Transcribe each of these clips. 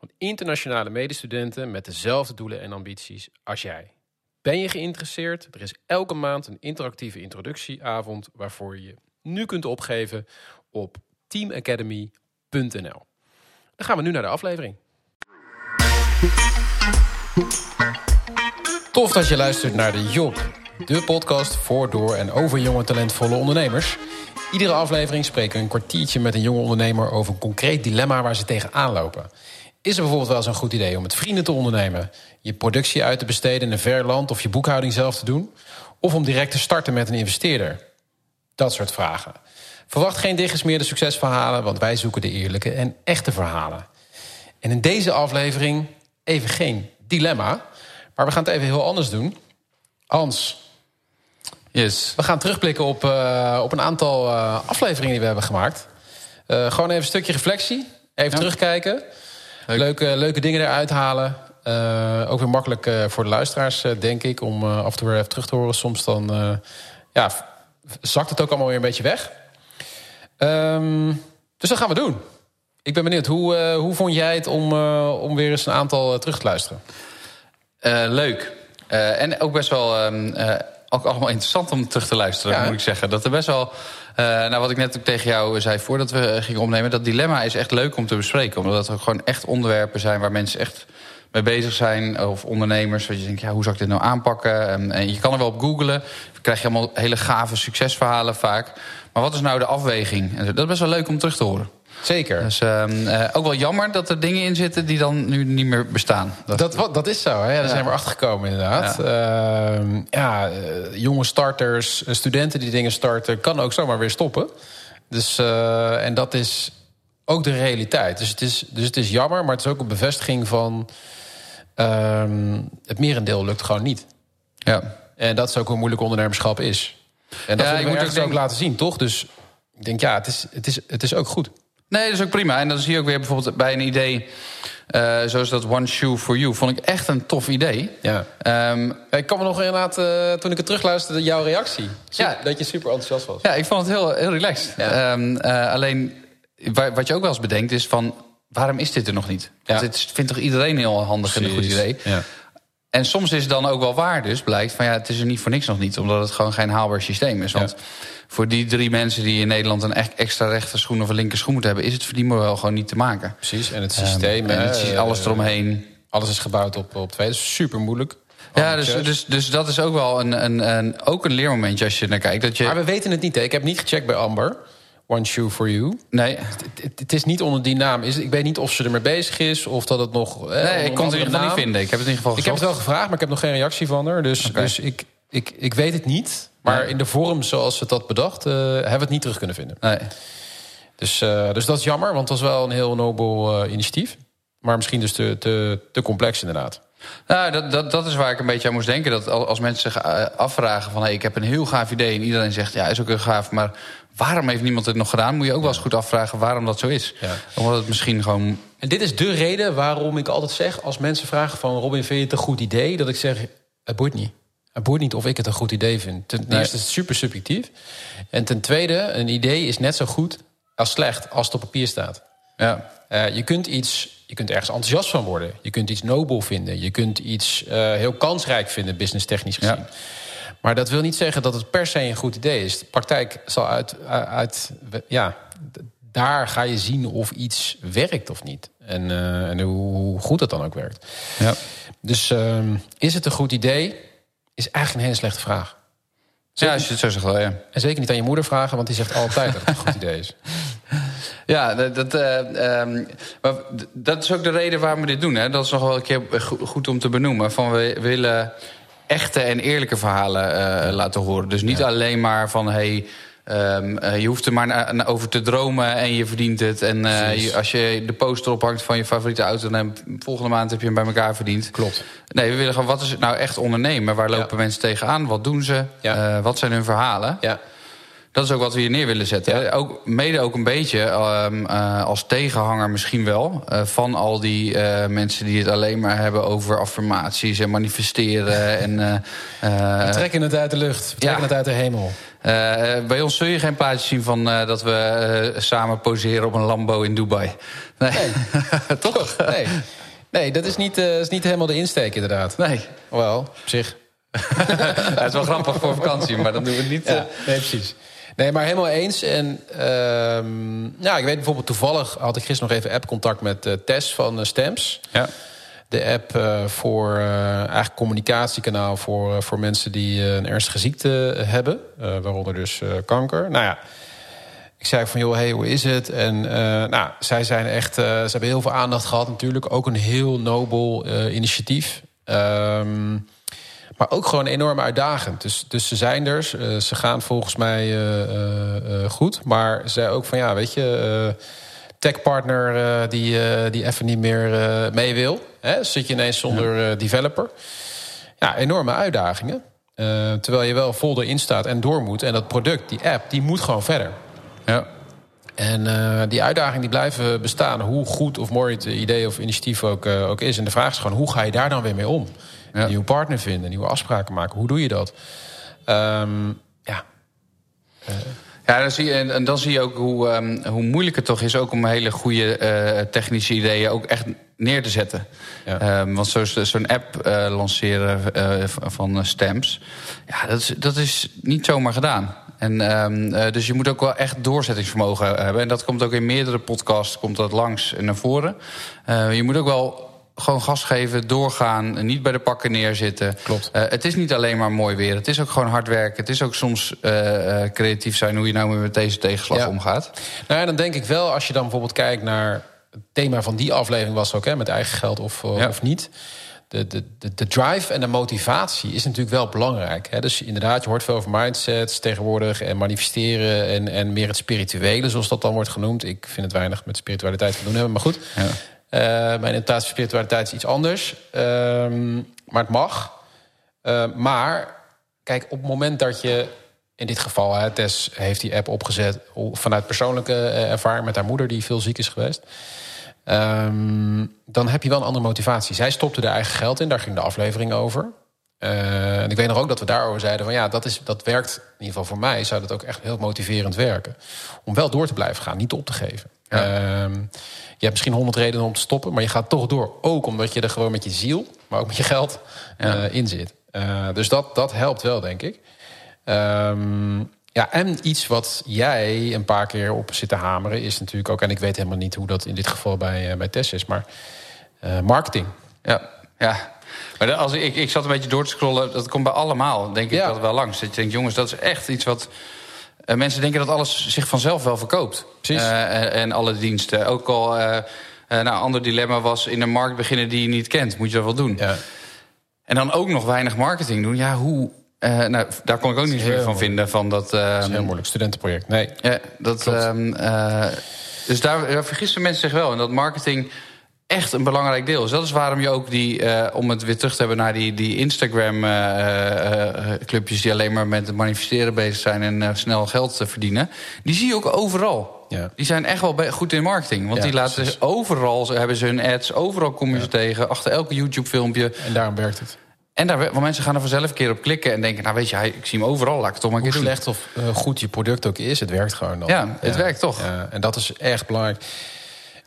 van internationale medestudenten met dezelfde doelen en ambities als jij. Ben je geïnteresseerd? Er is elke maand een interactieve introductieavond waarvoor je nu kunt opgeven op teamacademy.nl. Dan gaan we nu naar de aflevering. Tof dat je luistert naar de Job, de podcast voor, door en over jonge talentvolle ondernemers. Iedere aflevering spreken we een kwartiertje met een jonge ondernemer over een concreet dilemma waar ze tegenaan lopen. Is er bijvoorbeeld wel eens een goed idee om met vrienden te ondernemen, je productie uit te besteden in een ver land of je boekhouding zelf te doen? Of om direct te starten met een investeerder? Dat soort vragen. Verwacht geen dichtgesmeerde succesverhalen, want wij zoeken de eerlijke en echte verhalen. En in deze aflevering even geen dilemma, maar we gaan het even heel anders doen. Hans, Yes. we gaan terugblikken op, uh, op een aantal uh, afleveringen die we hebben gemaakt. Uh, gewoon even een stukje reflectie, even ja. terugkijken. Leuk. Leuke, leuke dingen eruit halen. ook weer makkelijk voor de luisteraars, denk ik, om af en toe weer even terug te horen. Soms dan ja, zakt het ook allemaal weer een beetje weg. Um, dus dat gaan we doen. Ik ben benieuwd, hoe, uh, hoe vond jij het om, uh, om weer eens een aantal uh, terug te luisteren? leuk. en ook best wel um, ook allemaal interessant om terug te luisteren, ja. moet ik zeggen. Dat er best wel, nou wat ik net ook tegen jou zei voordat we gingen opnemen... dat dilemma is echt leuk om te bespreken. Omdat er gewoon echt onderwerpen zijn waar mensen echt mee bezig zijn. Of ondernemers, waar je denkt, ja, hoe zou ik dit nou aanpakken? En, en je kan er wel op googlen. Dan krijg je allemaal hele gave succesverhalen vaak. Maar wat is nou de afweging? En dat is best wel leuk om terug te horen. Zeker. Dus uh, ook wel jammer dat er dingen in zitten die dan nu niet meer bestaan. Dat, dat, wat, dat is zo, hè? Daar zijn we achter gekomen inderdaad. Ja, ja uh, jonge starters, studenten die dingen starten... kan ook zomaar weer stoppen. Dus, en dat is ook de realiteit. Dus het, is, dus het is jammer, maar het is ook een bevestiging van... ehm, het merendeel lukt gewoon niet. Ja. En dat is ook hoe moeilijk ondernemerschap is. En dat ja, moet ik ook, denk... ook laten zien, toch? Dus ik denk, ja, het is, het, is, het is ook goed. Nee, dat is ook prima. En dan zie je ook weer bijvoorbeeld bij een idee... Uh, zoals dat One Shoe for You, vond ik echt een tof idee. Ja. Um, ik kan me nog inderdaad, uh, toen ik het terugluisterde, jouw reactie. Super, ja. Dat je super enthousiast was. Ja, ik vond het heel, heel relaxed. Ja. Um, uh, alleen, wat je ook wel eens bedenkt is van... waarom is dit er nog niet? Ja. Dit vindt toch iedereen heel handig Precies. en een goed idee? Ja. En soms is het dan ook wel waar dus, blijkt van ja, het is er niet voor niks nog niet. Omdat het gewoon geen haalbaar systeem is. Want ja. voor die drie mensen die in Nederland een echt extra rechterschoen of een linkerschoen moeten hebben... is het verdienmodel gewoon niet te maken. Precies, en het systeem... Um, en het, alles eromheen. Alles is gebouwd op, op twee, dat is super moeilijk. Ja, dus, dus, dus dat is ook wel een, een, een, ook een leermomentje als je naar kijkt. Dat je... Maar we weten het niet, hè? ik heb niet gecheckt bij Amber... One Shoe for You. Nee. Het, is niet onder die naam. Is, ik weet niet of ze ermee bezig is of dat het nog. Nee, eh, ik kon het in ieder geval niet vinden. Ik heb het in ieder geval Ik heb het wel gevraagd, maar ik heb nog geen reactie van haar. Dus, okay. dus ik, ik, ik weet het niet. Maar nee. in de vorm zoals ze had bedacht, uh, hebben we het niet terug kunnen vinden. Nee. Dus, uh, dus dat is jammer, want het was wel een heel nobel uh, initiatief. Maar misschien dus te, te, te complex inderdaad. Nou, dat, dat, dat is waar ik een beetje aan moest denken. Dat als mensen zich afvragen van... Hey, ik heb een heel gaaf idee en iedereen zegt... ja, is ook heel gaaf, maar waarom heeft niemand het nog gedaan? Moet je ook wel eens goed afvragen waarom dat zo is. Ja. Omdat het misschien gewoon... En dit is de reden waarom ik altijd zeg... als mensen vragen van Robin, vind je het een goed idee? Dat ik zeg, het boeit niet. Het boeit niet of ik het een goed idee vind. Ten nee. eerste is het super subjectief. En ten tweede, een idee is net zo goed als slecht als het op papier staat. Ja. Uh, je kunt iets, je kunt ergens enthousiast van worden. Je kunt iets nobel vinden. Je kunt iets uh, heel kansrijk vinden, business technisch gezien. Ja. Maar dat wil niet zeggen dat het per se een goed idee is. De praktijk zal uit, uit ja, daar ga je zien of iets werkt of niet. En, uh, en hoe goed het dan ook werkt. Ja. Dus uh, is het een goed idee? Is eigenlijk een hele slechte vraag. Zeker, ja, als je het zo zegt wel, ja. En zeker niet aan je moeder vragen, want die zegt altijd dat het een goed idee is. Ja, dat, dat, uh, um, maar dat is ook de reden waarom we dit doen. Hè? Dat is nog wel een keer goed om te benoemen. Van we willen echte en eerlijke verhalen uh, laten horen. Dus niet ja. alleen maar van... Hey, Ehm, eh, je hoeft er maar over te dromen en je verdient het. En uh, als je de poster ophangt van je favoriete auto... dan volgende maand heb je hem bij elkaar verdiend. Klopt. Nee, we willen gewoon, wat is het nou echt ondernemen? Waar lopen mensen tegenaan? Wat doen ze? Ja. wat zijn hun verhalen? Ja. Dat is ook wat we hier neer willen zetten. Ook, mede ook een beetje um, uh, als tegenhanger misschien wel... Uh, van al die uh, mensen die het alleen maar hebben over affirmaties en manifesteren. en, we trekken het uit de lucht, we trekken het uit de hemel. bij ons zul je geen plaatjes zien van dat we samen poseren op een Lambo in Dubai. Nee, nee. toch? Nee. nee, dat is niet, is niet helemaal de insteek inderdaad. Nee. Wel, op zich. Het is wel grappig voor vakantie, maar dat doen we niet. Ja, nee, precies. Nee, maar helemaal eens. En uh, ja, ik weet bijvoorbeeld toevallig had ik gisteren nog even app-contact met uh, Tess van uh, Stamps. Ja. De app uh, voor eigenlijk communicatiekanaal voor, voor mensen die een ernstige ziekte hebben, waaronder dus kanker. Nou ja. Ik zei van, joh, hey, hoe is het? En nou, zij zijn echt, ze hebben heel veel aandacht gehad natuurlijk. Ook een heel nobel initiatief. Ehm maar ook gewoon enorm uitdagend. Dus, dus ze zijn er. Uh, ze gaan volgens mij uh, uh, goed. Maar zij ook van ja, weet je, techpartner die, die even niet meer mee wil. Hè? Zit je ineens zonder developer. Ja, enorme uitdagingen. terwijl je wel vol erin staat en door moet. En dat product, die app, die moet gewoon verder. Ja. En die uitdagingen die blijven bestaan, hoe goed of mooi het idee of initiatief ook, ook is. En de vraag is gewoon, hoe ga je daar dan weer mee om? Een nieuwe partner vinden, nieuwe afspraken maken. Hoe doe je dat? Um, ja. Uh. Ja, dan zie je, en dan zie je ook hoe, um, hoe moeilijk het toch is... ook om hele goede uh, technische ideeën ook echt neer te zetten. Ja. Um, want zo'n zo app uh, lanceren uh, van Stamps... ja, dat is, dat is niet zomaar gedaan. En, um, dus je moet ook wel echt doorzettingsvermogen hebben. En dat komt ook in meerdere podcasts komt dat langs en naar voren. je moet ook wel gewoon gas geven, doorgaan, niet bij de pakken neerzitten. Klopt. Uh, het is niet alleen maar mooi weer. Het is ook gewoon hard werken. Het is ook soms uh, uh, creatief zijn hoe je nou met deze tegenslag ja. omgaat. Nou ja, dan denk ik wel, als je dan bijvoorbeeld kijkt naar... het thema van die aflevering was ook, hè, met eigen geld of, ja. of niet... De, de, de, de, drive en de motivatie is natuurlijk wel belangrijk. Hè? Dus inderdaad, je hoort veel over mindsets tegenwoordig... en manifesteren en, en meer het spirituele, zoals dat dan wordt genoemd. Ik vind het weinig met spiritualiteit te doen hebben, maar goed... Ja. Uh, mijn interpretatie van spiritualiteit is iets anders. Um, maar het mag. Uh, maar kijk, op het moment dat je... In dit geval, hè, Tess heeft die app opgezet... vanuit persoonlijke uh, ervaring met haar moeder... die veel ziek is geweest. Um, dan heb je wel een andere motivatie. Zij stopte er eigen geld in, daar ging de aflevering over. en ik weet nog ook dat we daarover zeiden... van ja, dat, is, dat werkt, in ieder geval voor mij... zou dat ook echt heel motiverend werken. Om wel door te blijven gaan, niet op te geven. Ja. Um, je hebt misschien honderd redenen om te stoppen, maar je gaat toch door. Ook omdat je er gewoon met je ziel, maar ook met je geld ja. uh, in zit. Uh, dus dat, dat helpt wel, denk ik. Um, ja, en iets wat jij een paar keer op zit te hameren is natuurlijk ook... en ik weet helemaal niet hoe dat in dit geval bij, uh, bij Tess is... maar marketing. Ja, ja. Maar als ik, ik zat een beetje door te scrollen, dat komt bij allemaal, denk ik, ja. dat wel langs. Dat je denkt, jongens, dat is echt iets wat uh, mensen denken dat alles zich vanzelf wel verkoopt. Precies. Uh, en alle diensten. Ook al, uh, nou, een ander dilemma was in een markt beginnen die je niet kent. Moet je dat wel doen. Ja. En dan ook nog weinig marketing doen. Ja, hoe... nou, daar kon ik ook niet veel van vinden. Van dat, dat is een heel moeilijk studentenproject. Nee. Ja, dat, um, dus daar, daar vergissen mensen zich wel. En dat marketing echt een belangrijk deel. Dus dat is waarom je ook die, uh, om het weer terug te hebben naar die, die Instagram-clubjes... Uh, uh, die alleen maar met het manifesteren bezig zijn en snel geld verdienen... die zie je ook overal. Ja. Die zijn echt wel goed in marketing. Want ja, die laten precies. overal, hebben ze hun ads, overal kom je ja. ze tegen... achter elke YouTube-filmpje. En daarom werkt het. En daar, want mensen gaan er vanzelf een keer op klikken en denken... nou weet je, ik zie hem overal, laat ik het toch maar keer slecht of goed je product ook is, het werkt gewoon dan. Ja, het werkt toch. en dat is echt belangrijk.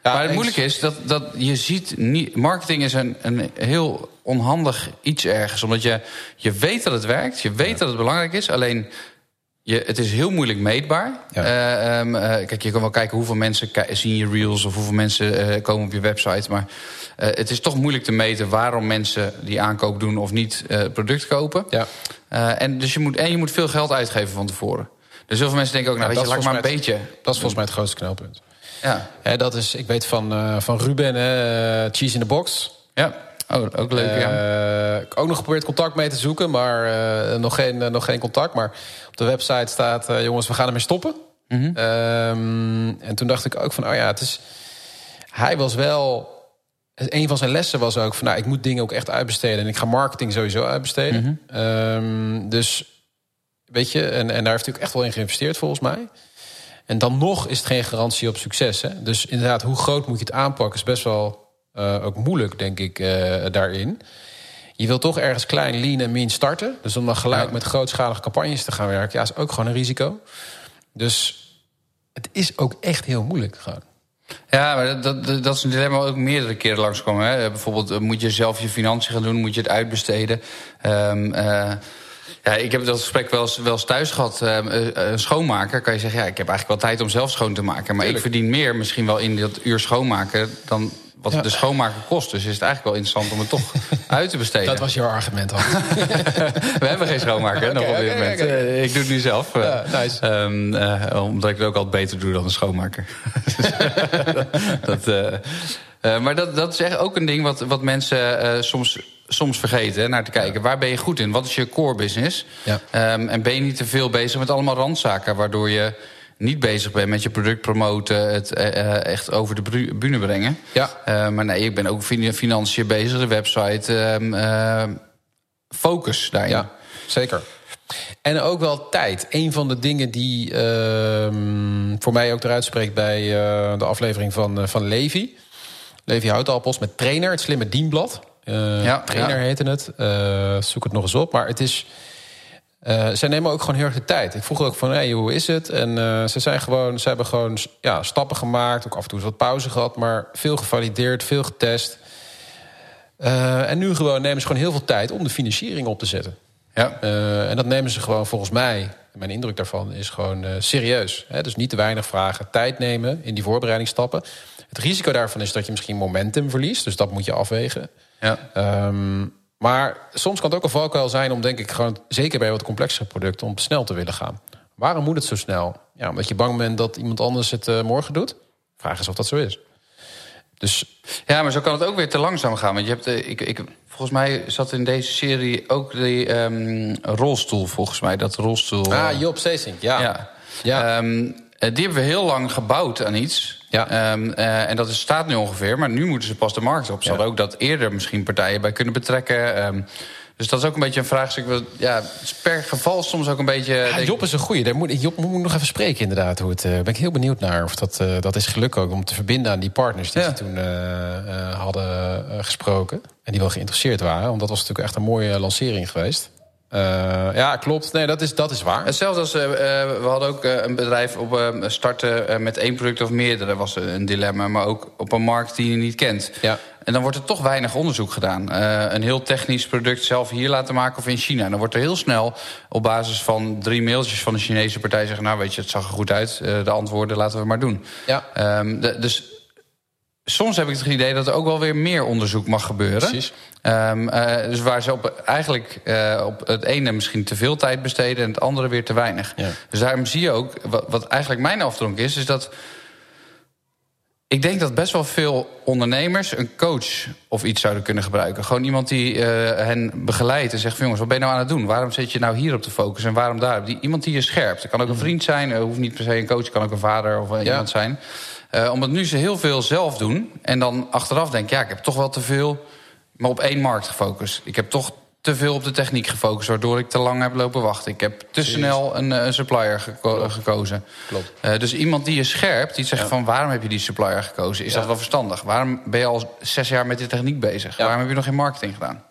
Maar het moeilijke is dat, dat je ziet niet. Marketing is een, een heel onhandig iets ergens. Omdat je, je weet dat het werkt, je weet dat het belangrijk is. Alleen je, het is heel moeilijk meetbaar. Ja. Uh, um, uh, kijk, je kan wel kijken hoeveel mensen zien je reels of hoeveel mensen uh, komen op je website. Maar het is toch moeilijk te meten waarom mensen die aankoop doen of niet het product kopen. Ja. en, dus je moet, en je moet veel geld uitgeven van tevoren. Dus heel veel mensen denken ook, nou, ja, weet je, laat maar een beetje. Dat is volgens mij het grootste knelpunt. Ja. Hè, dat is, ik weet van, uh, van Ruben, uh, Cheese in the Box. Ja. Oh, ook leuk, ja. Uh, ook nog geprobeerd contact mee te zoeken, maar uh, nog, geen, uh, nog geen contact. Maar op de website staat, jongens, we gaan ermee stoppen. Mm -hmm. um, en toen dacht ik ook van, oh ja, het is... Hij was wel... Een van zijn lessen was ook van, nou, ik moet dingen ook echt uitbesteden. En ik ga marketing sowieso uitbesteden. Mm -hmm. um, dus, weet je, en, en daar heeft hij ook echt wel in geïnvesteerd volgens mij. En dan nog is het geen garantie op succes. Hè? Dus inderdaad, hoe groot moet je het aanpakken is best wel uh, ook moeilijk, denk ik, uh, daarin. Je wil toch ergens klein, lean en mean starten. Dus om dan gelijk ja. met grootschalige campagnes te gaan werken... ja, is ook gewoon een risico. Dus het is ook echt heel moeilijk gewoon. Ja, maar dat, dat, dat is een dilemma ook meerdere keren langskomen. Hè? Bijvoorbeeld, moet je zelf je financiën gaan doen? Moet je het uitbesteden? Um, uh, ja, ik heb dat gesprek wel eens, wel eens thuis gehad. Uh, een schoonmaker kan je zeggen... ja, ik heb eigenlijk wel tijd om zelf schoon te maken. Maar Tuurlijk. ik verdien meer misschien wel in dat uur schoonmaken... dan wat ja. de schoonmaker kost. Dus is het eigenlijk wel interessant om het toch uit te besteden. Dat was jouw argument al. We hebben geen schoonmaker okay, nog op dit okay, moment. Okay. Uh, ik doe het nu zelf. Ja, nice. um, uh, omdat ik het ook altijd beter doe dan een schoonmaker. dat, maar dat, dat is echt ook een ding wat, wat mensen soms soms vergeten hè, naar te kijken. Waar ben je goed in? Wat is je core business? Ja. Um, en ben je niet te veel bezig met allemaal randzaken... waardoor je niet bezig bent met je product promoten... het uh, echt over de bühne brengen. Ja. Uh, maar nee, ik ben ook financiën bezig, de website. Uh, focus daarin. Ja, zeker. En ook wel tijd. Een van de dingen die ehm, voor mij ook eruit spreekt... bij de aflevering van, van Levi. Levi Houtappels met Trainer, het slimme dienblad. Ja, trainer ja. heette het. zoek het nog eens op. Maar het is uh, zij nemen ook gewoon heel erg de tijd. Ik vroeg ook van, hey, hoe is het? En ze, zijn gewoon, ze hebben gewoon ja, stappen gemaakt. Ook af en toe wat pauze gehad. Maar veel gevalideerd, veel getest. En nu gewoon nemen ze gewoon heel veel tijd om de financiering op te zetten. Ja. en dat nemen ze gewoon volgens mij... mijn indruk daarvan is gewoon serieus. Hè? Dus niet te weinig vragen. Tijd nemen in die voorbereidingsstappen. Het risico daarvan is dat je misschien momentum verliest. Dus dat moet je afwegen. Ja. Um, maar soms kan het ook een valkuil zijn om, denk ik, gewoon zeker bij wat complexere producten, om snel te willen gaan. Waarom moet het zo snel? Ja, omdat je bang bent dat iemand anders het uh, morgen doet. Vraag is of dat zo is. Dus... Ja, maar zo kan het ook weer te langzaam gaan. Want je hebt, uh, ik, ik, volgens mij zat in deze serie ook die um, rolstoel, volgens mij. Dat rolstoel. Ah, Job Stacing, ja. ja. ja. Um, die hebben we heel lang gebouwd aan iets. Ja. Um, uh, en dat is, staat nu ongeveer, maar nu moeten ze pas de markt op. Ze hadden ook dat eerder misschien partijen bij kunnen betrekken. Um, dus dat is ook een beetje een vraagstuk. Ja, per geval soms ook een beetje. Ja, Job is een goeie. Daar moet, Job moet nog even spreken, inderdaad. Hoe het, uh, ben ik heel benieuwd naar of dat, uh, dat is geluk ook om te verbinden aan die partners die ja. ze toen hadden gesproken. En die wel geïnteresseerd waren. Want dat was natuurlijk echt een mooie lancering geweest. Uh, ja, klopt. Nee, dat is, dat is waar. Hetzelfde als, uh, we hadden ook uh, een bedrijf op starten met één product of meerdere was een dilemma. Maar ook op een markt die je niet kent. Ja. En dan wordt er toch weinig onderzoek gedaan. een heel technisch product zelf hier laten maken of in China. En dan wordt er heel snel op basis van drie mailtjes van de Chinese partij zeggen... nou weet je, het zag er goed uit, de antwoorden laten we maar doen. Ja. Um, de, dus soms heb ik het idee dat er ook wel weer meer onderzoek mag gebeuren. Precies. Um, uh, dus waar ze op, eigenlijk uh, op het ene misschien te veel tijd besteden... en het andere weer te weinig. Ja. Dus daarom zie je ook, wat, wat eigenlijk mijn afdronk is... is dat ik denk dat best wel veel ondernemers een coach of iets zouden kunnen gebruiken. Gewoon iemand die uh, hen begeleidt en zegt... jongens, wat ben je nou aan het doen? Waarom zit je nou hier op te focussen en waarom daar? Die, iemand die je scherpt. Het kan ook een mhm. vriend zijn, hoeft niet per se een coach... kan ook een vader of ja. iemand zijn... Uh, omdat nu ze heel veel zelf doen. En dan achteraf denk ja, ik heb toch wel te veel... maar op één markt gefocust. Ik heb toch te veel op de techniek gefocust... waardoor ik te lang heb lopen wachten. Ik heb te snel een, een supplier geko Klopt. gekozen. Klopt. Uh, dus iemand die je scherpt, die zegt ja. van... waarom heb je die supplier gekozen? Is ja. dat wel verstandig? Waarom ben je al zes jaar met die techniek bezig? Waarom heb je nog geen marketing gedaan?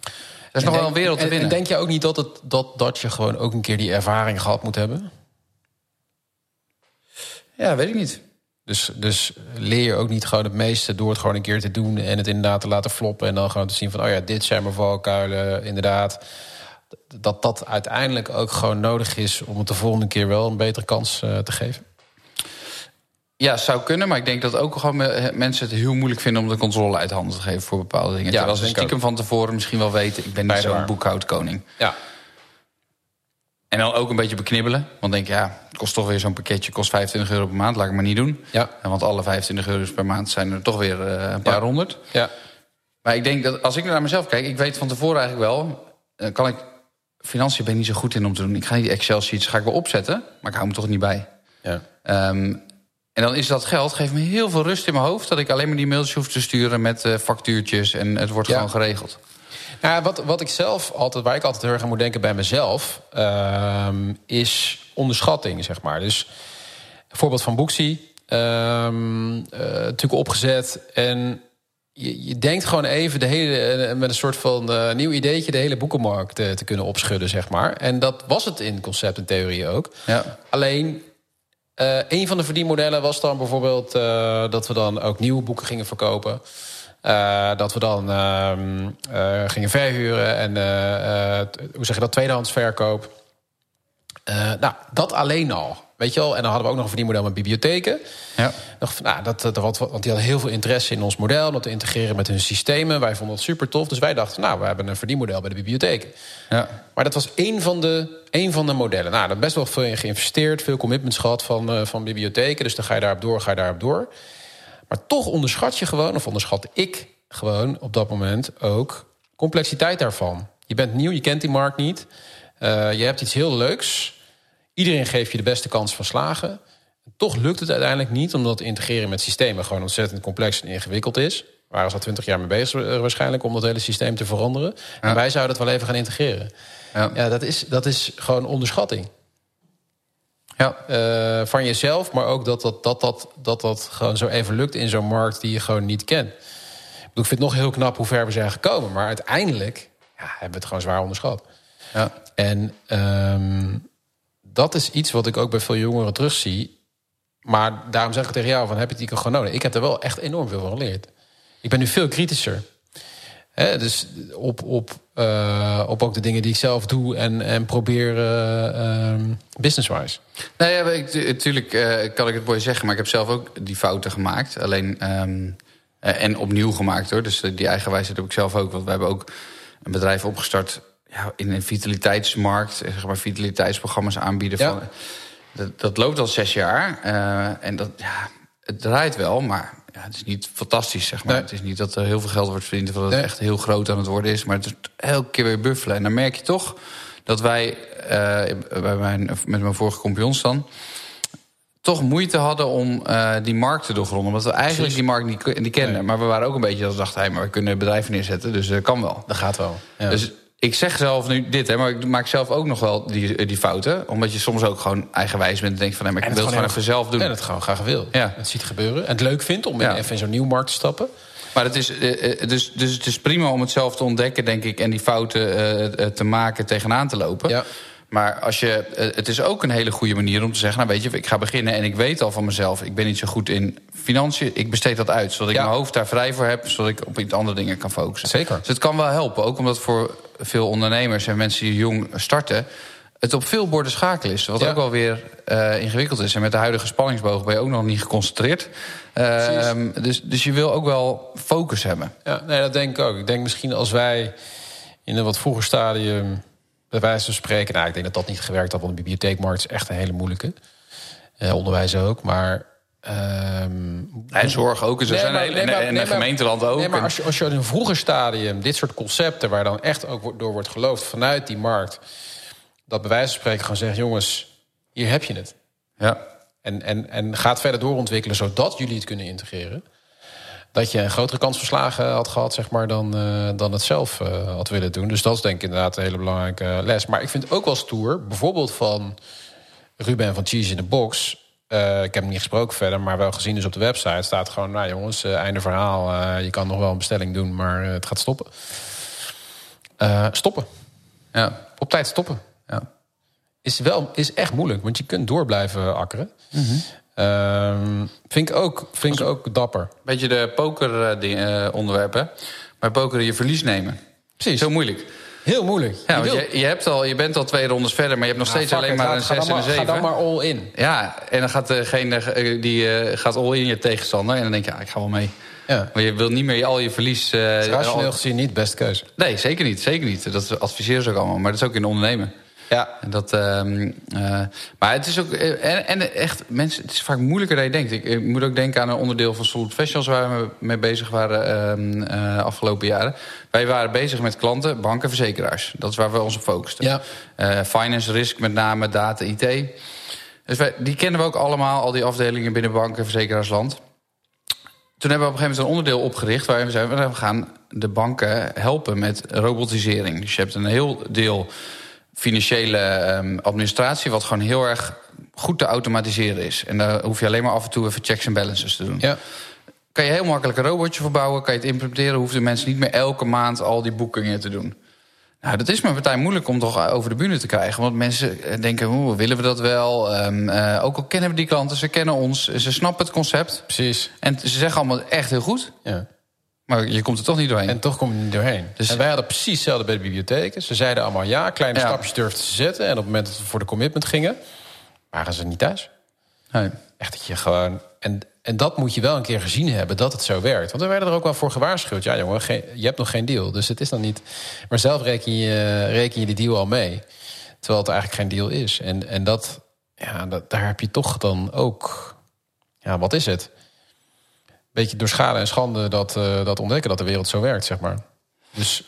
Dat is en nog denk, wel een wereld te winnen. En denk je ook niet dat, het, dat, dat je gewoon ook een keer die ervaring gehad moet hebben? Ja, weet ik niet. Dus, dus leer je ook niet gewoon het meeste door het gewoon een keer te doen en het inderdaad te laten floppen. En dan gewoon te zien van, oh ja, dit zijn mijn valkuilen, inderdaad. Dat dat uiteindelijk ook gewoon nodig is om het de volgende keer wel een betere kans uh, te geven. Ja, zou kunnen, maar ik denk dat ook gewoon mensen het heel moeilijk vinden om de controle uit handen te geven voor bepaalde dingen. Ja, Terwijl ze stiekem van tevoren misschien wel weten, ik ben niet zo'n boekhoudkoning. Ja. En dan ook een beetje beknibbelen. Want denk ja, het kost toch weer zo'n pakketje, kost 25 euro per maand, laat ik maar niet doen. Ja. Want alle 25 euro's per maand zijn er toch weer uh, een paar ja. honderd. Ja. Maar ik denk dat als ik naar mezelf kijk, ik weet van tevoren eigenlijk wel, dan kan ik financiën ben ik niet zo goed in om te doen. Ik ga die Excel sheets ga ik wel opzetten, maar ik hou me toch niet bij. Ja. Ehm, en dan is dat geld, geeft me heel veel rust in mijn hoofd... dat ik alleen maar die mailtjes hoef te sturen met uh, factuurtjes... en het wordt gewoon geregeld. Nou, wat, wat ik zelf altijd, waar ik altijd heel erg aan moet denken bij mezelf... Ehm, is onderschatting, zeg maar. Dus voorbeeld van Boeksy, um, natuurlijk opgezet... en je, je, denkt gewoon even de hele, eh, met een soort van uh, nieuw ideetje... de hele boekenmarkt te kunnen opschudden, zeg maar. En dat was het in concept en theorie ook. Ja. Alleen uh, een van de verdienmodellen was dan bijvoorbeeld uh, dat we dan ook nieuwe boeken gingen verkopen. Uh, dat we dan ehm, gingen verhuren en hoe zeg je dat, tweedehands verkoop. nou, dat alleen al. Weet je wel? En dan hadden we ook nog een verdienmodel met bibliotheken. Ja. Nog, nou, dat, dat, want die hadden heel veel interesse in ons model... om dat te integreren met hun systemen. Wij vonden dat super tof. Dus wij dachten, nou, we hebben een verdienmodel bij de bibliotheken. Ja. Maar dat was één van de, één van de modellen. Nou, daar best wel veel in geïnvesteerd. Veel commitments gehad van, uh, van bibliotheken. Dus dan ga je daarop door, ga je daarop door. Maar toch onderschat je gewoon, of onderschat ik gewoon op dat moment ook... complexiteit daarvan. Je bent nieuw, je kent die markt niet. Uh, je hebt iets heel leuks... Iedereen geeft je de beste kans van slagen. Toch lukt het uiteindelijk niet, omdat integreren met systemen gewoon ontzettend complex en ingewikkeld is. We waren al twintig jaar mee bezig eh, waarschijnlijk om dat hele systeem te veranderen. En wij zouden het wel even gaan integreren. Ja, ja dat, is, dat is gewoon onderschatting. Ja. Uh, van jezelf, maar ook dat dat, dat, dat, dat dat gewoon zo even lukt in zo'n markt die je gewoon niet kent. Ik vind het nog heel knap hoe ver we zijn gekomen. Maar uiteindelijk ja, hebben we het gewoon zwaar onderschat. Ja. En um, dat is iets wat ik ook bij veel jongeren terugzie. Maar daarom zeg ik tegen jou: van, heb je die gewoon nodig? Ik heb er wel echt enorm veel van geleerd. Ik ben nu veel kritischer. He, dus op, op, uh, op ook de dingen die ik zelf doe en, en probeer uh, um, business-wise. Nou ja, natuurlijk uh, kan ik het mooi zeggen, maar ik heb zelf ook die fouten gemaakt. Alleen um, en opnieuw gemaakt hoor. Dus die eigenwijsheid heb ik zelf ook. Want we hebben ook een bedrijf opgestart ja, in een vitaliteitsmarkt, eh, zeg maar, vitaliteitsprogramma's aanbieden. Van, dat, dat, loopt al zes jaar. En dat, ja, het draait wel, maar ja, het is niet fantastisch, zeg maar. Het is niet dat er heel veel geld wordt verdiend... of dat het echt heel groot aan het worden is. Maar het is elke keer weer buffelen. En dan merk je toch dat wij, uh, bij mijn, met mijn vorige compagnons dan... toch moeite hadden om uh, die markt te doorgronden. Omdat we eigenlijk die markt niet, niet kenden. Maar we waren ook een beetje dat dachten... Hey, maar we kunnen bedrijven neerzetten, dus dat kan wel. Dat gaat wel. Ja. Dus ik zeg zelf nu dit, hè, maar ik maak zelf ook nog wel die, die fouten. Omdat je soms ook gewoon eigenwijs bent en denkt van... Maar ik wil het gewoon even zelf doen. En het gewoon graag wil. Ja. Het ziet gebeuren. En het leuk vindt om even in zo'n nieuw markt te stappen. Maar het is, eh, eh, dus, dus het is prima om het zelf te ontdekken, denk ik... en die fouten uh, te maken, tegenaan te lopen. Ja. Maar als je, het is ook een hele goede manier om te zeggen... nou weet je, ik ga beginnen en ik weet al van mezelf... ik ben niet zo goed in financiën, ik besteed dat uit... zodat ik mijn hoofd daar vrij voor heb... zodat ik op iets andere dingen kan focussen. Zeker. Dus het kan wel helpen, ook omdat voor veel ondernemers... en mensen die jong starten het op veel borden schakelen is. Wat ook wel weer uh, ingewikkeld is. En met de huidige spanningsboog ben je ook nog niet geconcentreerd. Uh, dus, dus je wil ook wel focus hebben. Ja, nee, dat denk ik ook. Ik denk misschien als wij in een wat vroeger stadium bij wijze van spreken... nou, ik denk dat dat niet gewerkt had, want de bibliotheekmarkt is echt een hele moeilijke. Uh, onderwijs ook, maar... Um, en zorg ook, nee, nee, maar, en, gemeenteland ook. Nee, maar als je, als je in een vroeger stadium dit soort concepten... waar dan echt ook door wordt geloofd vanuit die markt... dat bij wijze van spreken gewoon zeggen... jongens, hier heb je het. Ja. En, en, en gaat verder doorontwikkelen zodat jullie het kunnen integreren dat je een grotere kans verslagen had gehad, zeg maar, dan, uh, dan het zelf uh, had willen doen. Dus dat is denk ik inderdaad een hele belangrijke les. Maar ik vind ook wel stoer, bijvoorbeeld van Ruben van Cheese in the Box. Uh, ik heb hem niet gesproken verder, maar wel gezien dus op de website staat gewoon, nou jongens, einde verhaal. je kan nog wel een bestelling doen, maar het gaat stoppen. stoppen. Ja. Op tijd stoppen. Ja. Is, wel, is echt moeilijk, want je kunt door blijven akkeren. Mm -hmm. Um, vind ik ook, vind ik ook dapper. Beetje de poker uh, onderwerpen. Maar poker je verlies nemen. Precies. Zo moeilijk. Heel moeilijk. Ja, je, je, je, hebt al, je bent al twee rondes verder, maar je hebt nog steeds alleen maar een 6 en een 7. Ga dan maar all in. Ja, en dan gaat degene die uh, gaat all in je tegenstander. En dan denk je, ja, ik ga wel mee. Ja. Maar je wilt niet meer al je verlies... Uh, rationeel gezien niet beste keuze. Nee, zeker niet. Zeker niet. Dat adviseren ze ook allemaal. Maar dat is ook in ondernemen. Ja. En dat, ehm, uh, maar het is ook. En, en, echt, mensen, het is vaak moeilijker dan je denkt. Ik, ik, moet ook denken aan een onderdeel van Solid Festivals waar we mee bezig waren uh, afgelopen jaren. Wij waren bezig met klanten, banken, verzekeraars. Dat is waar we ons op focusten. Ja. finance, risk, met name data, IT. Dus wij, die kennen we ook allemaal, al die afdelingen binnen banken, verzekeraarsland. Toen hebben we op een gegeven moment een onderdeel opgericht... waarin we zeiden, we gaan de banken helpen met robotisering. Dus je hebt een heel deel financiële um, administratie... wat gewoon heel erg goed te automatiseren is. En daar hoef je alleen maar af en toe even checks en balances te doen. Ja. Kan je heel makkelijk een robotje verbouwen, kan je het implementeren... hoeven de mensen niet meer elke maand al die boekingen te doen. Nou, dat is mijn partij moeilijk om toch over de bühne te krijgen. Want mensen eh, denken, hoe willen we dat wel? Um, uh, ook al kennen we die klanten, ze kennen ons, ze snappen het concept. Precies. En ze zeggen allemaal echt heel goed. Ja. Maar je komt er toch niet doorheen. En toch kom je niet doorheen. Dus... En wij hadden precies hetzelfde bij de bibliotheken. Ze zeiden allemaal ja, kleine ja. stapjes durfden te zetten. En op het moment dat we voor de commitment gingen, waren ze niet thuis. Nee. Echt dat je gewoon... En, en dat moet je wel een keer gezien hebben, dat het zo werkt. Want we werden er ook wel voor gewaarschuwd. Ja jongen, geen, je hebt nog geen deal, dus het is dan niet... Maar zelf reken je, reken je die deal al mee. Terwijl het eigenlijk geen deal is. En, en dat, ja, dat, daar heb je toch dan ook... Ja, wat is het? Beetje door schade en schande dat, uh, dat ontdekken dat de wereld zo werkt, zeg maar. Dus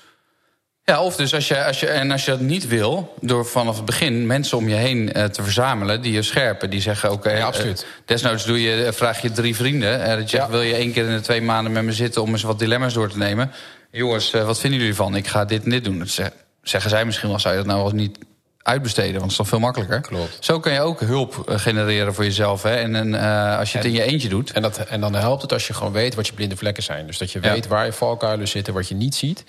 ja, of dus als je, als je, en als je dat niet wil, door vanaf het begin mensen om je heen uh, te verzamelen die je scherpen, die zeggen: Oké, okay, ja, absoluut. Uh, desnoods doe je, vraag je drie vrienden. Uh, dat je ja. wil je één keer in de twee maanden met me zitten om eens wat dilemma's door te nemen. Jongens, wat vinden jullie van? Ik ga dit en dit doen. Dat zeggen zij misschien wel, zou je dat nou wel niet uitbesteden, want het is toch veel makkelijker. Klopt. Zo kan je ook hulp genereren voor jezelf. Hè? En, en uh, als je het in je eentje doet. En, dat, en dan helpt het als je gewoon weet wat je blinde vlekken zijn. Dus dat je weet ja. waar je valkuilen zitten, wat je niet ziet.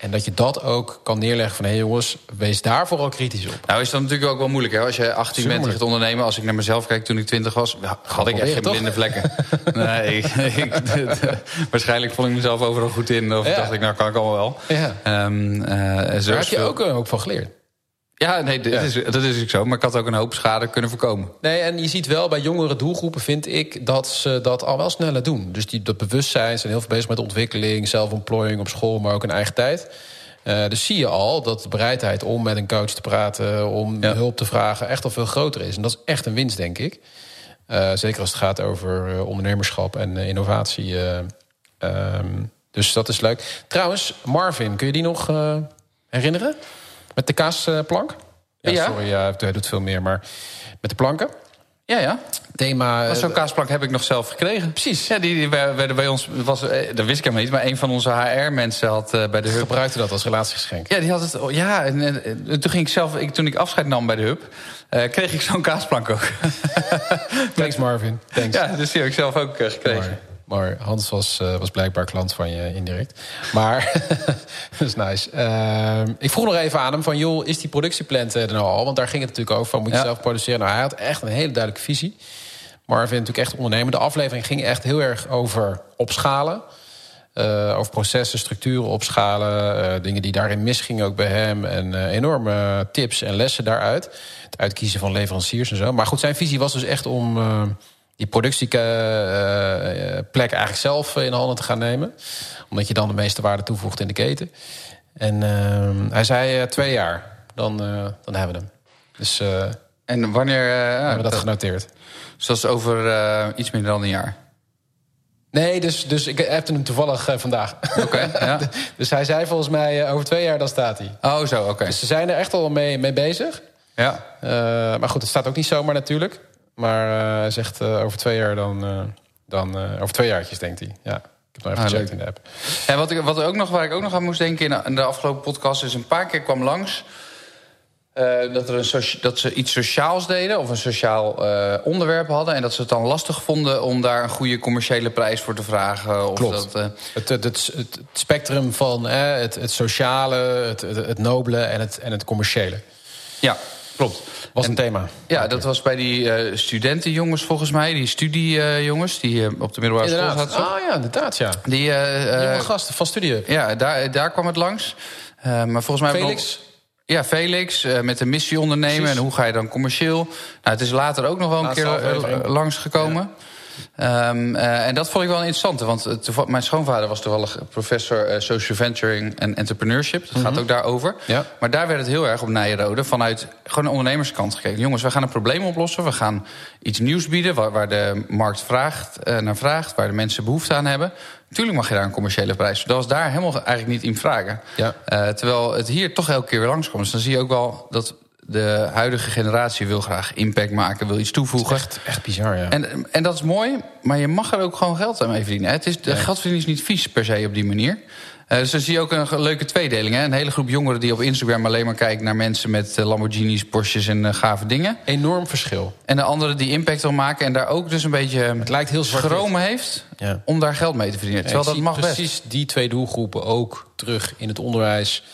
En dat je dat ook kan neerleggen van... hé hey jongens, wees daar vooral kritisch op. Nou is dat natuurlijk ook wel moeilijk. Hè? Als je 18 bent gaat ondernemen... als ik naar mezelf kijk toen ik 20 was... had ik echt geen blinde vlekken. nee, ik, waarschijnlijk vond ik mezelf overal goed in. Of ja. dacht ik, nou kan ik allemaal wel. Ja. Um, uh, Daar heb je ook hoop van geleerd. Ja, nee, dat, Is, dat is ook zo. Maar ik had ook een hoop schade kunnen voorkomen. Nee, en je ziet wel bij jongere doelgroepen, vind ik, dat ze dat al wel sneller doen. Dus die, dat bewustzijn zijn heel veel bezig met ontwikkeling, zelfontplooiing op school, maar ook in eigen tijd. Uh, dus zie je al dat de bereidheid om met een coach te praten, om ja. hulp te vragen, echt al veel groter is. En dat is echt een winst, denk ik. Uh, zeker als het gaat over uh, ondernemerschap en innovatie. Um, dus dat is leuk. Trouwens, Marvin, kun je die nog herinneren? Met de kaasplank? Ja, ja, sorry, ja, hij doet veel meer, maar met de planken. Ja, ja. Thema. Zo'n kaasplank heb ik nog zelf gekregen. Precies. Ja, die, die werden bij ons. Was, eh, dat wist ik helemaal niet, maar een van onze HR-mensen had uh, bij de Hub. Gebruikte dat als relatiegeschenk. Ja, die had het. Ja, en, en, en toen ging ik zelf. Ik, toen ik afscheid nam bij de Hub, uh, kreeg ik zo'n kaasplank ook. Thanks, Marvin. Thanks. Ja, dus die heb ik zelf ook gekregen. Mooi. Maar Hans was, uh, was blijkbaar klant van je indirect. Maar, dat is nice. Uh, ik vroeg nog even aan hem van... joh, is die productieplant er nou al? Want daar ging het natuurlijk over van, moet je ja. zelf produceren? Nou, hij had echt een hele duidelijke visie. Marvin natuurlijk echt ondernemer. De aflevering ging echt heel erg over opschalen. Uh, over processen, structuren opschalen. dingen die daarin misgingen ook bij hem. En enorme tips en lessen daaruit. Het uitkiezen van leveranciers en zo. Maar goed, zijn visie was dus echt om die productieplek eigenlijk zelf in handen te gaan nemen. Omdat je dan de meeste waarde toevoegt in de keten. En uh, hij zei uh, twee jaar, dan, uh, dan hebben we hem. Dus, en wanneer hebben we dat, dat genoteerd? Zoals dus over iets minder dan een jaar? Nee, dus, dus ik heb hem toevallig vandaag. Oké. ja. dus hij zei volgens mij over twee jaar dan staat hij. Oh, zo, oké. Dus ze zijn er echt al mee, mee bezig. Ja. maar goed, het staat ook niet zomaar natuurlijk. Maar hij zegt uh, over twee jaar dan... Uh, dan over twee jaartjes, denkt hij. Ja, ik heb nog even ah, gecheckt in de app. En wat, ik, wat ook nog, waar ik ook nog aan moest denken in de, afgelopen podcast... is een paar keer kwam langs... dat, er een dat ze iets sociaals deden of een sociaal onderwerp hadden... en dat ze het dan lastig vonden om daar een goede commerciële prijs voor te vragen. Of Klopt. Dat, het, het, het, het, spectrum van het, het sociale, het, het, het nobele en het, en het commerciële. Ja, klopt. Was een thema. Ja, dat was bij die uh, studentenjongens volgens mij. Die studiejongens die uh, op de middelbare inderdaad. school zaten. Ah ja, inderdaad, ja. Die jonge gasten van studie. Ja, daar, daar kwam het langs. maar volgens mij... Felix? Ja, Felix, met een missie ondernemen. Precies. En hoe ga je dan commercieel? Nou, het is later ook nog wel een Laatste keer langsgekomen. Ja. Um, uh, en dat vond ik wel interessant, want uh, mijn schoonvader was toevallig professor uh, social venturing en entrepreneurship. Dat mm -hmm. gaat ook daarover. Ja. Maar daar werd het heel erg op Nijenrode vanuit gewoon de ondernemerskant gekeken. Jongens, we gaan een probleem oplossen. We gaan iets nieuws bieden waar, waar de markt vraagt, naar vraagt, waar de mensen behoefte aan hebben. Tuurlijk mag je daar een commerciële prijs. Dat was daar helemaal eigenlijk niet in vragen. Ja. terwijl het hier toch elke keer weer langskomt. Dus dan zie je ook wel dat de huidige generatie wil graag impact maken, wil iets toevoegen. Echt, echt bizar, ja. En, en dat is mooi, maar je mag er ook gewoon geld aan mee verdienen. Het is, de Nee. geldverdienen is niet vies per se op die manier. Uh, dus dan zie je ook een leuke tweedeling. Hè? Een hele groep jongeren die op Instagram alleen maar kijkt naar mensen met uh, Lamborghinis, Porsches en uh, gave dingen. Enorm verschil. En de anderen die impact wil maken en daar ook dus een beetje Het lijkt heel schromen heeft Ja. om daar geld mee te verdienen. Terwijl dat mag precies best. die twee doelgroepen ook terug in het onderwijs.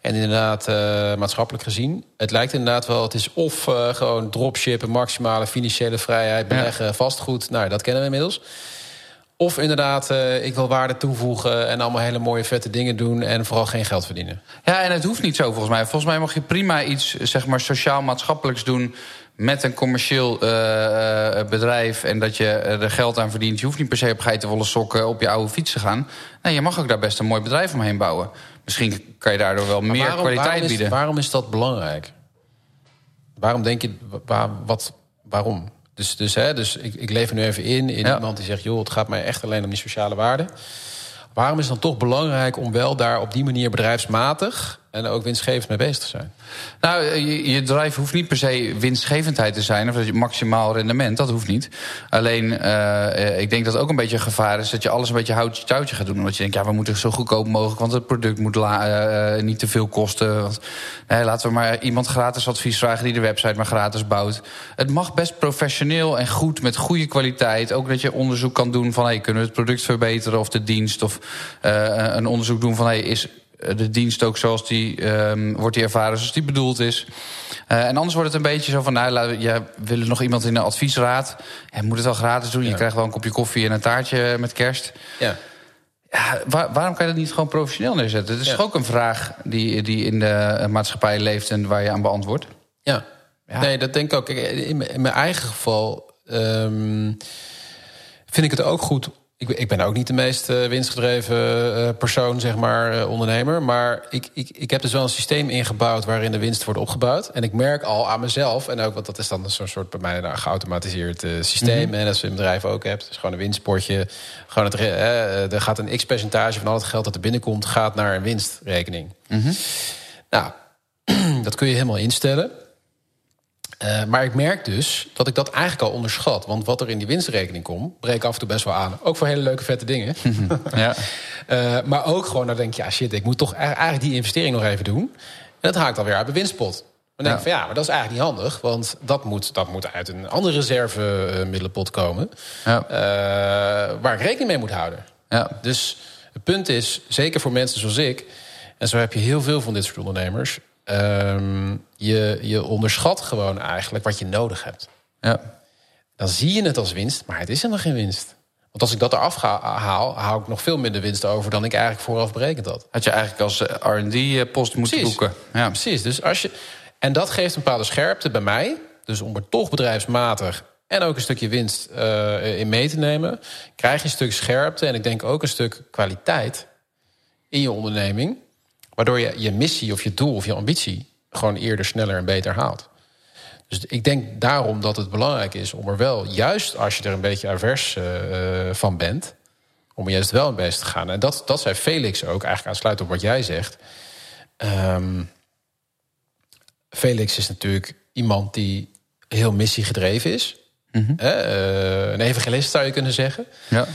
En inderdaad, eh, maatschappelijk gezien. Het lijkt inderdaad wel, het is of eh, gewoon dropshippen, maximale financiële vrijheid, beleggen, vastgoed. Nou, dat kennen we inmiddels. Of inderdaad, eh, ik wil waarde toevoegen en allemaal hele mooie vette dingen doen en vooral geen geld verdienen. Ja, en het hoeft niet zo volgens mij. Volgens mij mag je prima iets zeg maar, sociaal-maatschappelijks doen met een commercieel uh, bedrijf en dat je er geld aan verdient. Je hoeft niet per se op geitenwolle sokken op je oude fiets te gaan. Nee, je mag ook daar best een mooi bedrijf omheen bouwen. Misschien kan je daardoor wel Maar meer waarom- kwaliteit waarom is, bieden. Waarom is dat belangrijk? Waarom denk je, waar, wat, waarom? Dus, dus, hè, dus ik, ik leef er nu even in, in Ja. iemand die zegt... joh, het gaat mij echt alleen om die sociale waarde. Waarom is het dan toch belangrijk om wel daar op die manier bedrijfsmatig... en ook winstgevend mee bezig zijn? Nou, je, je drive hoeft niet per se winstgevendheid te zijn... of dat je maximaal rendement, dat hoeft niet. Alleen, uh, ik denk dat het ook een beetje een gevaar is... dat je alles een beetje houtje touwtje gaat doen. Omdat je denkt, ja, we moeten zo goedkoop mogelijk... want het product moet la, uh, niet te veel kosten. Want, laten we maar iemand gratis advies vragen... die de website maar gratis bouwt. Het mag best professioneel en goed, met goede kwaliteit. Ook dat je onderzoek kan doen van... Hey, kunnen we het product verbeteren of de dienst... of uh, een onderzoek doen van... Hey, is de dienst ook zoals die um, wordt die ervaren zoals die bedoeld is. Uh, en anders wordt het een beetje zo van, nou, laten we, ja, willen nog iemand in de adviesraad? Ja, moet het wel gratis doen. Ja. Je krijgt wel een kopje koffie en een taartje met kerst. Ja. Ja, waar, waarom kan je dat niet gewoon professioneel neerzetten? Het is Ja. toch ook een vraag die, die in de maatschappij leeft en waar je aan beantwoordt. Ja. Ja. nee, dat denk ik ook. Kijk, In mijn, in mijn eigen geval ehm, vind ik het ook goed. Ik, ik ben ook niet de meest eh, winstgedreven eh, persoon, zeg maar, eh, ondernemer. Maar ik, ik, ik heb dus wel een systeem ingebouwd waarin de winst wordt opgebouwd. En ik merk al aan mezelf, en ook, want dat is dan zo'n soort bij mij een geautomatiseerd systeem. En dat je in bedrijf ook hebt. Dus gewoon een winstpotje. Gewoon het, eh, er gaat een x-percentage van al het geld dat er binnenkomt, gaat naar een winstrekening. Nou, dat kun je helemaal instellen. Uh, maar ik merk dus dat ik dat eigenlijk al onderschat. Want wat er in die winstrekening komt, breek ik af en toe best wel aan. Ook voor hele leuke, vette dingen. Ja. Uh, maar ook gewoon, dan denk je, ja shit, ik moet toch eigenlijk die investering nog even doen. En dat haakt alweer uit mijn winstpot. Dan denk ik Ja. van ja, maar dat is eigenlijk niet handig. Want dat moet, dat moet uit een andere reservemiddelenpot komen. Ja. Uh, waar ik rekening mee moet houden. Ja. Dus het punt is, zeker voor mensen zoals ik... en zo heb je heel veel van dit soort ondernemers... ehm, je, je onderschat gewoon eigenlijk wat je nodig hebt. Ja. Dan zie je het als winst, maar het is helemaal geen winst. Want als ik dat eraf ga, haal, hou ik nog veel minder winst over... dan ik eigenlijk vooraf berekend had. Had je eigenlijk als eh, R&D-post moeten Precies. boeken. Ja. Precies, dus als je, en dat geeft een bepaalde scherpte bij mij. Dus om er toch bedrijfsmatig en ook een stukje winst eh, in mee te nemen... krijg je een stuk scherpte en ik denk ook een stuk kwaliteit in je onderneming... waardoor je je missie of je doel of je ambitie... gewoon eerder, sneller en beter haalt. Dus ik denk daarom dat het belangrijk is om er wel... juist als je er een beetje avers eh, eh, van bent... om er juist wel in bezig te gaan. En dat, dat zei Felix ook, eigenlijk aansluitend op wat jij zegt... Ehm, Felix is natuurlijk iemand die heel missiegedreven is. Hè, eh, een evangelist zou je kunnen zeggen. Ja.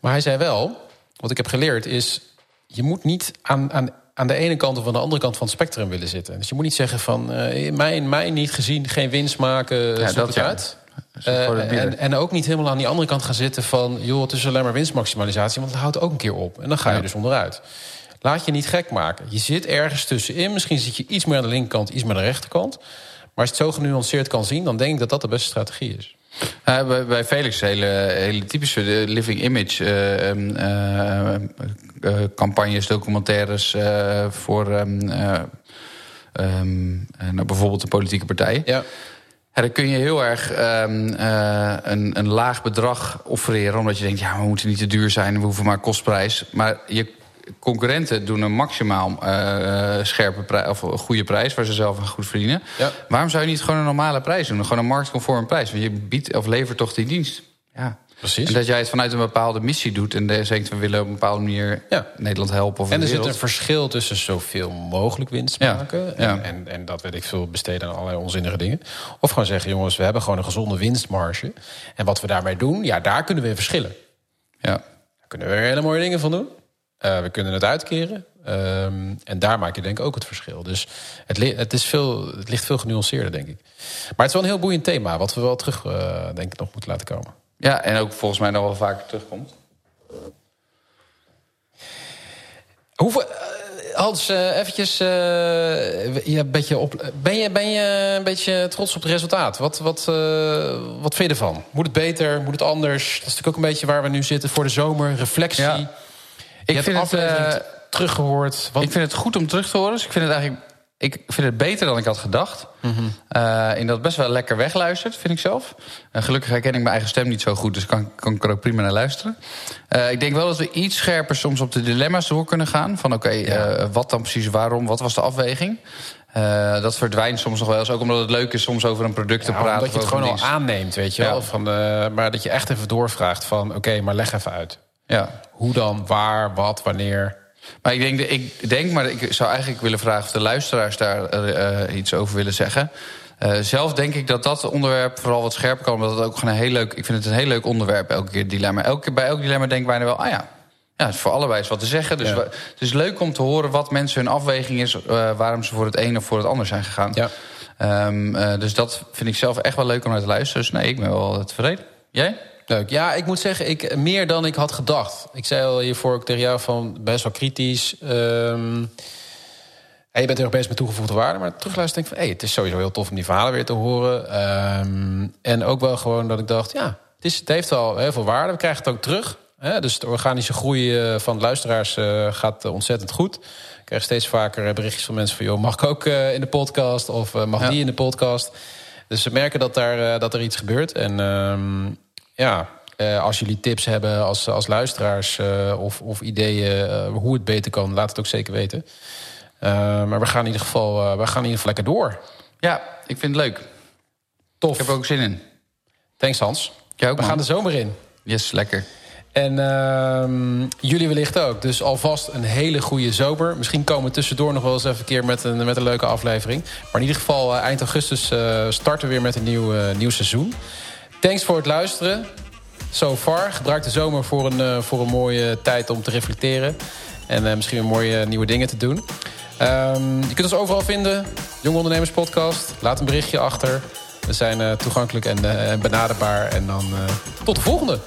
Maar hij zei wel, wat ik heb geleerd is... je moet niet aan, aan, aan de ene kant of aan de andere kant van het spectrum willen zitten. Dus je moet niet zeggen van... eh mij, mij niet gezien, geen winst maken, Ja, dat ja. uit. Eh, en, en ook niet helemaal aan die andere kant gaan zitten van... joh, het is alleen maar winstmaximalisatie, want het houdt ook een keer op. En dan ga je Ja. dus onderuit. Laat je niet gek maken. Je zit ergens tussenin. Misschien zit je iets meer aan de linkerkant, iets meer aan de rechterkant. Maar als je het zo genuanceerd kan zien... dan denk ik dat dat de beste strategie is. Uh, bij, bij Felix hele, hele typische de living image uh, campagnes, documentaires voor um, uh, um, nou, bijvoorbeeld de politieke partijen. Ja. Ja, dan kun je heel erg um, uh, een, een laag bedrag offereren... omdat je denkt, ja, we moeten niet te duur zijn... we hoeven maar kostprijs. Maar je concurrenten doen een maximaal uh, scherpe prijs, of een goede prijs... waar ze zelf aan goed verdienen. Ja. Waarom zou je niet gewoon een normale prijs doen? Gewoon een marktconforme prijs. Want je biedt of levert toch die dienst. Ja. Precies. En dat jij het vanuit een bepaalde missie doet... en denkt, we willen op een bepaalde manier ja. Nederland helpen. Of en er zit een verschil tussen zoveel mogelijk winst maken... Ja. En, en, en, dat weet ik veel besteden aan allerlei onzinnige dingen. Of gewoon zeggen, jongens, we hebben gewoon een gezonde winstmarge. En wat we daarmee doen, ja, daar kunnen we in verschillen. Ja. Daar kunnen we er hele mooie dingen van doen. Uh, we kunnen het uitkeren. Um, en daar maak je denk ik ook het verschil. Dus het, het, is veel, het ligt veel genuanceerder, denk ik. Maar het is wel een heel boeiend thema... wat we wel terug, uh, denk ik, nog moeten laten komen. Ja, en ook volgens mij nog wel vaker terugkomt. Hoeveel... Uh, Hans, uh, eventjes, ja, beetje op, ben, je, ben je een beetje trots op het resultaat? Wat, wat, wat vind je ervan? Moet het beter? Moet het anders? Dat is natuurlijk ook een beetje waar we nu zitten voor de zomer. Reflectie. Ja. Ik je vind het teruggehoord. Wat... Ik vind het goed om terug te horen. Dus ik vind het eigenlijk ik vind het beter dan ik had gedacht. Mm -hmm. uh, in dat het best wel lekker wegluistert, vind ik zelf. Uh, gelukkig herken ik mijn eigen stem niet zo goed, dus kan, kan ik er ook prima naar luisteren. Uh, ik denk wel dat we iets scherper soms op de dilemma's door kunnen gaan. Van oké, okay, ja. wat dan precies, waarom, wat was de afweging? dat verdwijnt soms nog wel eens, ook omdat het leuk is soms over een product te praten. Dat je het gewoon al aanneemt, weet je wel. Van, maar dat je echt even doorvraagt van oké, maar leg even uit. Ja. Hoe dan, waar, wat, wanneer... Maar ik denk, ik denk, maar ik zou eigenlijk willen vragen of de luisteraars daar uh, iets over willen zeggen. Uh, zelf denk ik dat dat onderwerp vooral wat scherper kan. Omdat het ook gewoon een heel leuk. Ik vind het een heel leuk onderwerp, elke keer dilemma. Elke keer bij elk dilemma denk ik bijna wel, ah ja. Ja, het is voor allebei is wat te zeggen. Dus ja. het is leuk om te horen wat mensen hun afweging is. Uh, waarom ze voor het een of voor het ander zijn gegaan. Ja. Um, uh, dus dat vind ik zelf echt wel leuk om naar te luisteren. Dus nee, ik ben wel tevreden. Jij? Leuk. Ja, ik moet zeggen, ik, meer dan ik had gedacht. Ik zei al hiervoor ook tegen jou van best wel kritisch. Um, en je bent er bezig met toegevoegde waarde. Maar terugluisteren denk ik van... Hey, het is sowieso heel tof om die verhalen weer te horen. Um, en ook wel gewoon dat ik dacht... ja, het, is, het heeft al heel veel waarde. We krijgen het ook terug. Hè? Dus de organische groei eh, van luisteraars uh, gaat ontzettend goed. Ik krijg steeds vaker berichtjes van mensen van... joh, mag ik ook uh, in de podcast? Of mag ja. die in de podcast? Dus ze merken dat, daar, dat er iets gebeurt. En... Um, ja, uh, als jullie tips hebben als, als luisteraars uh, of, of ideeën uh, hoe het beter kan, laat het ook zeker weten. maar we gaan in ieder geval, we gaan in ieder geval lekker door. Ja, ik vind het leuk. Tof. Ik heb er ook zin in. Thanks Hans. Ook, we gaan de zomer in. Yes, lekker. En uh, jullie wellicht ook. Dus alvast een hele goede zomer. Misschien komen we tussendoor nog wel eens even een keer met een, met een leuke aflevering. Maar in ieder geval eind augustus starten we weer met een nieuw, nieuw seizoen. Thanks voor het luisteren. So far. Gebruik de zomer voor een, uh, voor een mooie tijd om te reflecteren. En uh, misschien weer mooie nieuwe dingen te doen. Um, je kunt ons overal vinden. Jong Ondernemers Podcast. Laat een berichtje achter. We zijn toegankelijk en benaderbaar. En dan tot de volgende.